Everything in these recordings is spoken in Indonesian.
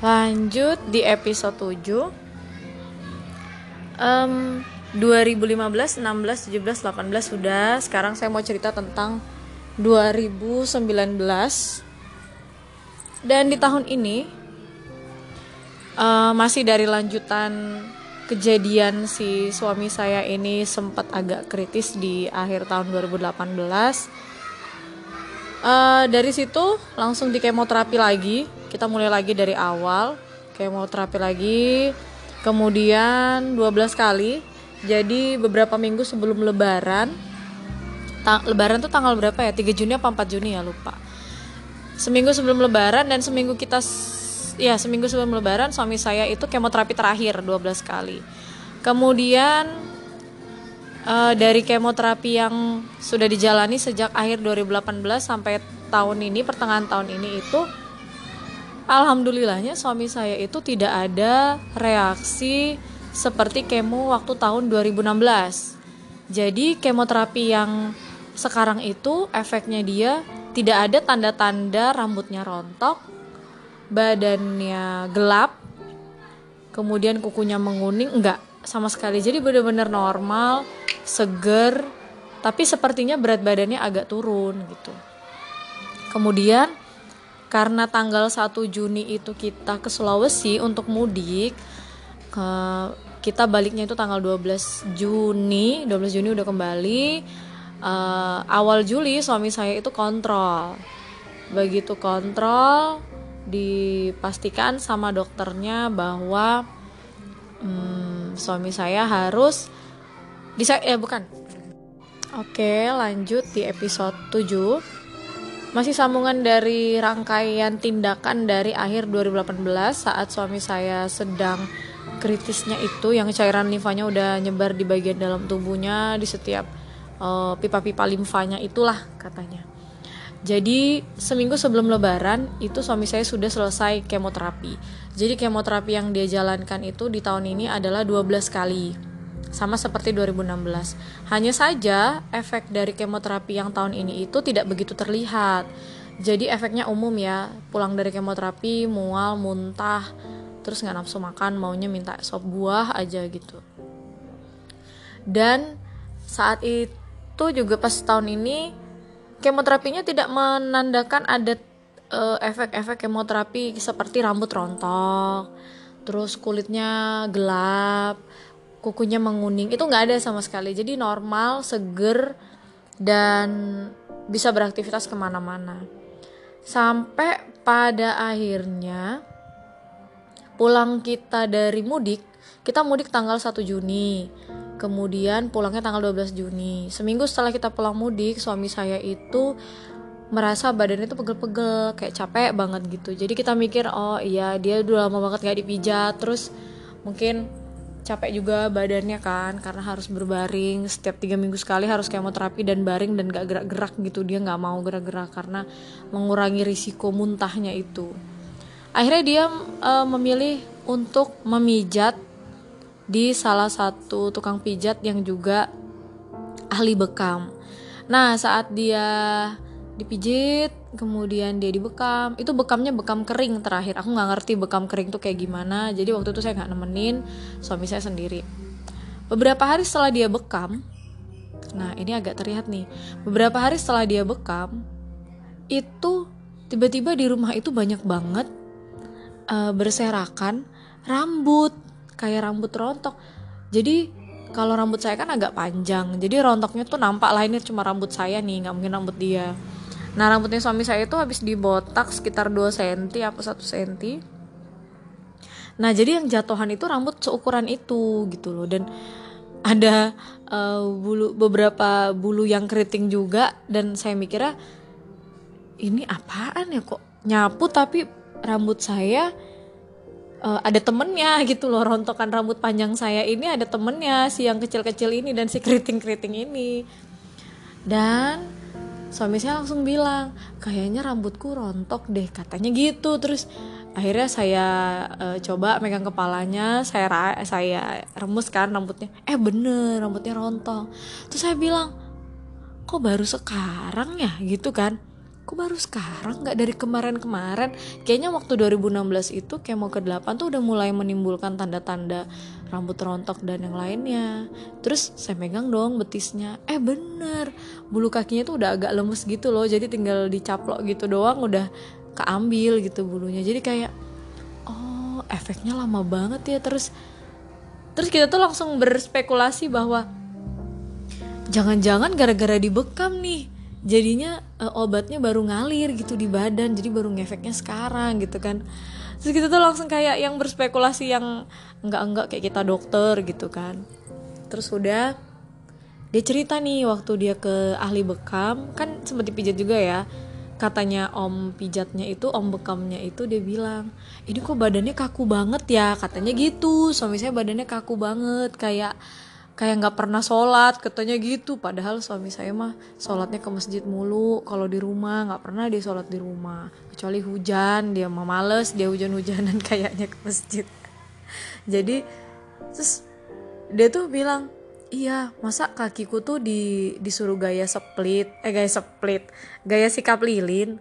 Lanjut di episode 7 um, 2015, 16, 17, 18 sudah. Sekarang saya mau cerita tentang 2019 Dan di tahun ini uh, Masih dari lanjutan kejadian si suami saya ini sempat agak kritis di akhir tahun 2018 uh, dari situ langsung di kemoterapi lagi kita mulai lagi dari awal kemoterapi lagi. Kemudian 12 kali. Jadi beberapa minggu sebelum lebaran lebaran tuh tanggal berapa ya? 3 Juni apa 4 Juni ya? Lupa. Seminggu sebelum lebaran dan seminggu kita ya seminggu sebelum lebaran suami saya itu kemoterapi terakhir 12 kali. Kemudian uh, dari kemoterapi yang sudah dijalani sejak akhir 2018 sampai tahun ini pertengahan tahun ini itu alhamdulillahnya suami saya itu tidak ada reaksi seperti kemo waktu tahun 2016 jadi kemoterapi yang sekarang itu efeknya dia tidak ada tanda-tanda rambutnya rontok badannya gelap kemudian kukunya menguning enggak sama sekali. Jadi benar-benar normal seger tapi sepertinya berat badannya agak turun gitu. Kemudian karena tanggal 1 Juni itu kita ke Sulawesi untuk mudik ke kita baliknya itu tanggal 12 Juni 12 Juni udah kembali. Uh, awal Juli suami saya itu kontrol. Begitu kontrol dipastikan sama dokternya bahwa hmm, suami saya harus bisa eh bukan. Oke lanjut di episode 7 masih sambungan dari rangkaian tindakan dari akhir 2018 saat suami saya sedang kritisnya itu yang cairan limfanya udah nyebar di bagian dalam tubuhnya di setiap uh, pipa-pipa limfanya itulah katanya jadi seminggu sebelum lebaran itu suami saya sudah selesai kemoterapi. Jadi kemoterapi yang dia jalankan itu di tahun ini adalah 12 kali. Sama seperti 2016. Hanya saja efek dari kemoterapi yang tahun ini itu tidak begitu terlihat. Jadi efeknya umum ya, pulang dari kemoterapi mual, muntah, terus nggak nafsu makan, maunya minta sop buah aja gitu. Dan saat itu juga pas tahun ini kemoterapinya tidak menandakan ada uh, efek-efek kemoterapi seperti rambut rontok, terus kulitnya gelap, kukunya menguning, itu nggak ada sama sekali. Jadi normal, seger, dan bisa beraktivitas ke mana-mana. Sampai pada akhirnya pulang kita dari mudik, kita mudik tanggal 1 Juni. Kemudian pulangnya tanggal 12 Juni. Seminggu setelah kita pulang mudik suami saya itu merasa badannya itu pegel-pegel kayak capek banget gitu. Jadi kita mikir oh iya dia udah lama banget gak dipijat. Terus mungkin capek juga badannya kan karena harus berbaring setiap tiga minggu sekali harus kemoterapi dan baring dan gak gerak-gerak gitu dia nggak mau gerak-gerak karena mengurangi risiko muntahnya itu akhirnya dia uh, memilih untuk memijat di salah satu tukang pijat yang juga ahli bekam. Nah, saat dia dipijit, kemudian dia dibekam, itu bekamnya bekam kering terakhir. Aku nggak ngerti bekam kering tuh kayak gimana. Jadi waktu itu saya nggak nemenin suami saya sendiri. Beberapa hari setelah dia bekam, nah ini agak terlihat nih. Beberapa hari setelah dia bekam, itu tiba-tiba di rumah itu banyak banget uh, berserakan rambut kayak rambut rontok jadi kalau rambut saya kan agak panjang jadi rontoknya tuh nampak lah ini cuma rambut saya nih nggak mungkin rambut dia nah rambutnya suami saya itu habis dibotak sekitar 2 cm apa 1 cm nah jadi yang jatuhan itu rambut seukuran itu gitu loh. Dan ada uh, bulu beberapa bulu yang keriting juga. Dan saya mikirnya ini apaan ya? Kok nyapu? Tapi rambut saya uh, ada temennya gitu loh. Rontokan rambut panjang saya ini ada temennya si yang kecil-kecil ini dan si keriting-keriting ini. Dan suami saya langsung bilang kayaknya rambutku rontok deh katanya gitu. Terus akhirnya saya uh, coba megang kepalanya saya saya remus kan rambutnya. Eh bener rambutnya rontok. Terus saya bilang kok baru sekarang ya? Gitu kan kok baru sekarang? Nggak dari kemarin-kemarin. Kayaknya waktu 2016 itu kemo ke-8 tuh udah mulai menimbulkan tanda-tanda rambut rontok dan yang lainnya. Terus saya megang dong betisnya. Eh bener. Bulu kakinya tuh udah agak lemes gitu loh. Jadi tinggal dicaplok gitu doang udah keambil gitu bulunya. Jadi kayak oh efeknya lama banget ya. Terus terus kita tuh langsung berspekulasi bahwa jangan-jangan gara-gara dibekam nih jadinya uh, obatnya baru ngalir gitu di badan jadi baru ngefeknya sekarang gitu kan. Terus kita tuh langsung kayak yang berspekulasi yang enggak enggak kayak kita dokter gitu kan. Terus udah dia cerita nih waktu dia ke ahli bekam. Kan sempat dipijat juga ya katanya om pijatnya itu om bekamnya itu dia bilang ini kok badannya kaku banget ya? Katanya gitu suami saya badannya kaku banget kayak kayak nggak pernah sholat katanya gitu. Padahal suami saya mah sholatnya ke masjid mulu. Kalau di rumah nggak pernah dia sholat di rumah. Kecuali hujan dia mah males dia hujan-hujanan kayaknya ke masjid. Jadi terus dia tuh bilang iya masa kakiku tuh di disuruh gaya split eh gaya split gaya sikap lilin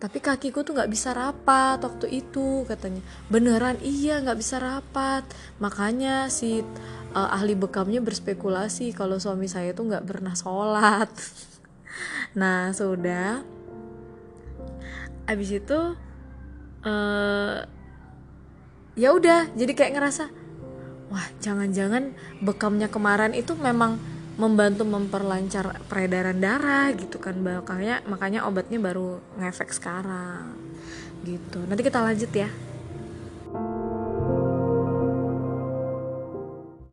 tapi kakiku tuh nggak bisa rapat waktu itu katanya. Beneran iya nggak bisa rapat. Makanya si uh, ahli bekamnya berspekulasi kalau suami saya tuh nggak pernah sholat. Nah sudah. Abis itu uh, ya udah jadi kayak ngerasa wah jangan-jangan bekamnya kemarin itu memang membantu memperlancar peredaran darah gitu kan. Makanya makanya obatnya baru ngefek sekarang gitu. Nanti kita lanjut ya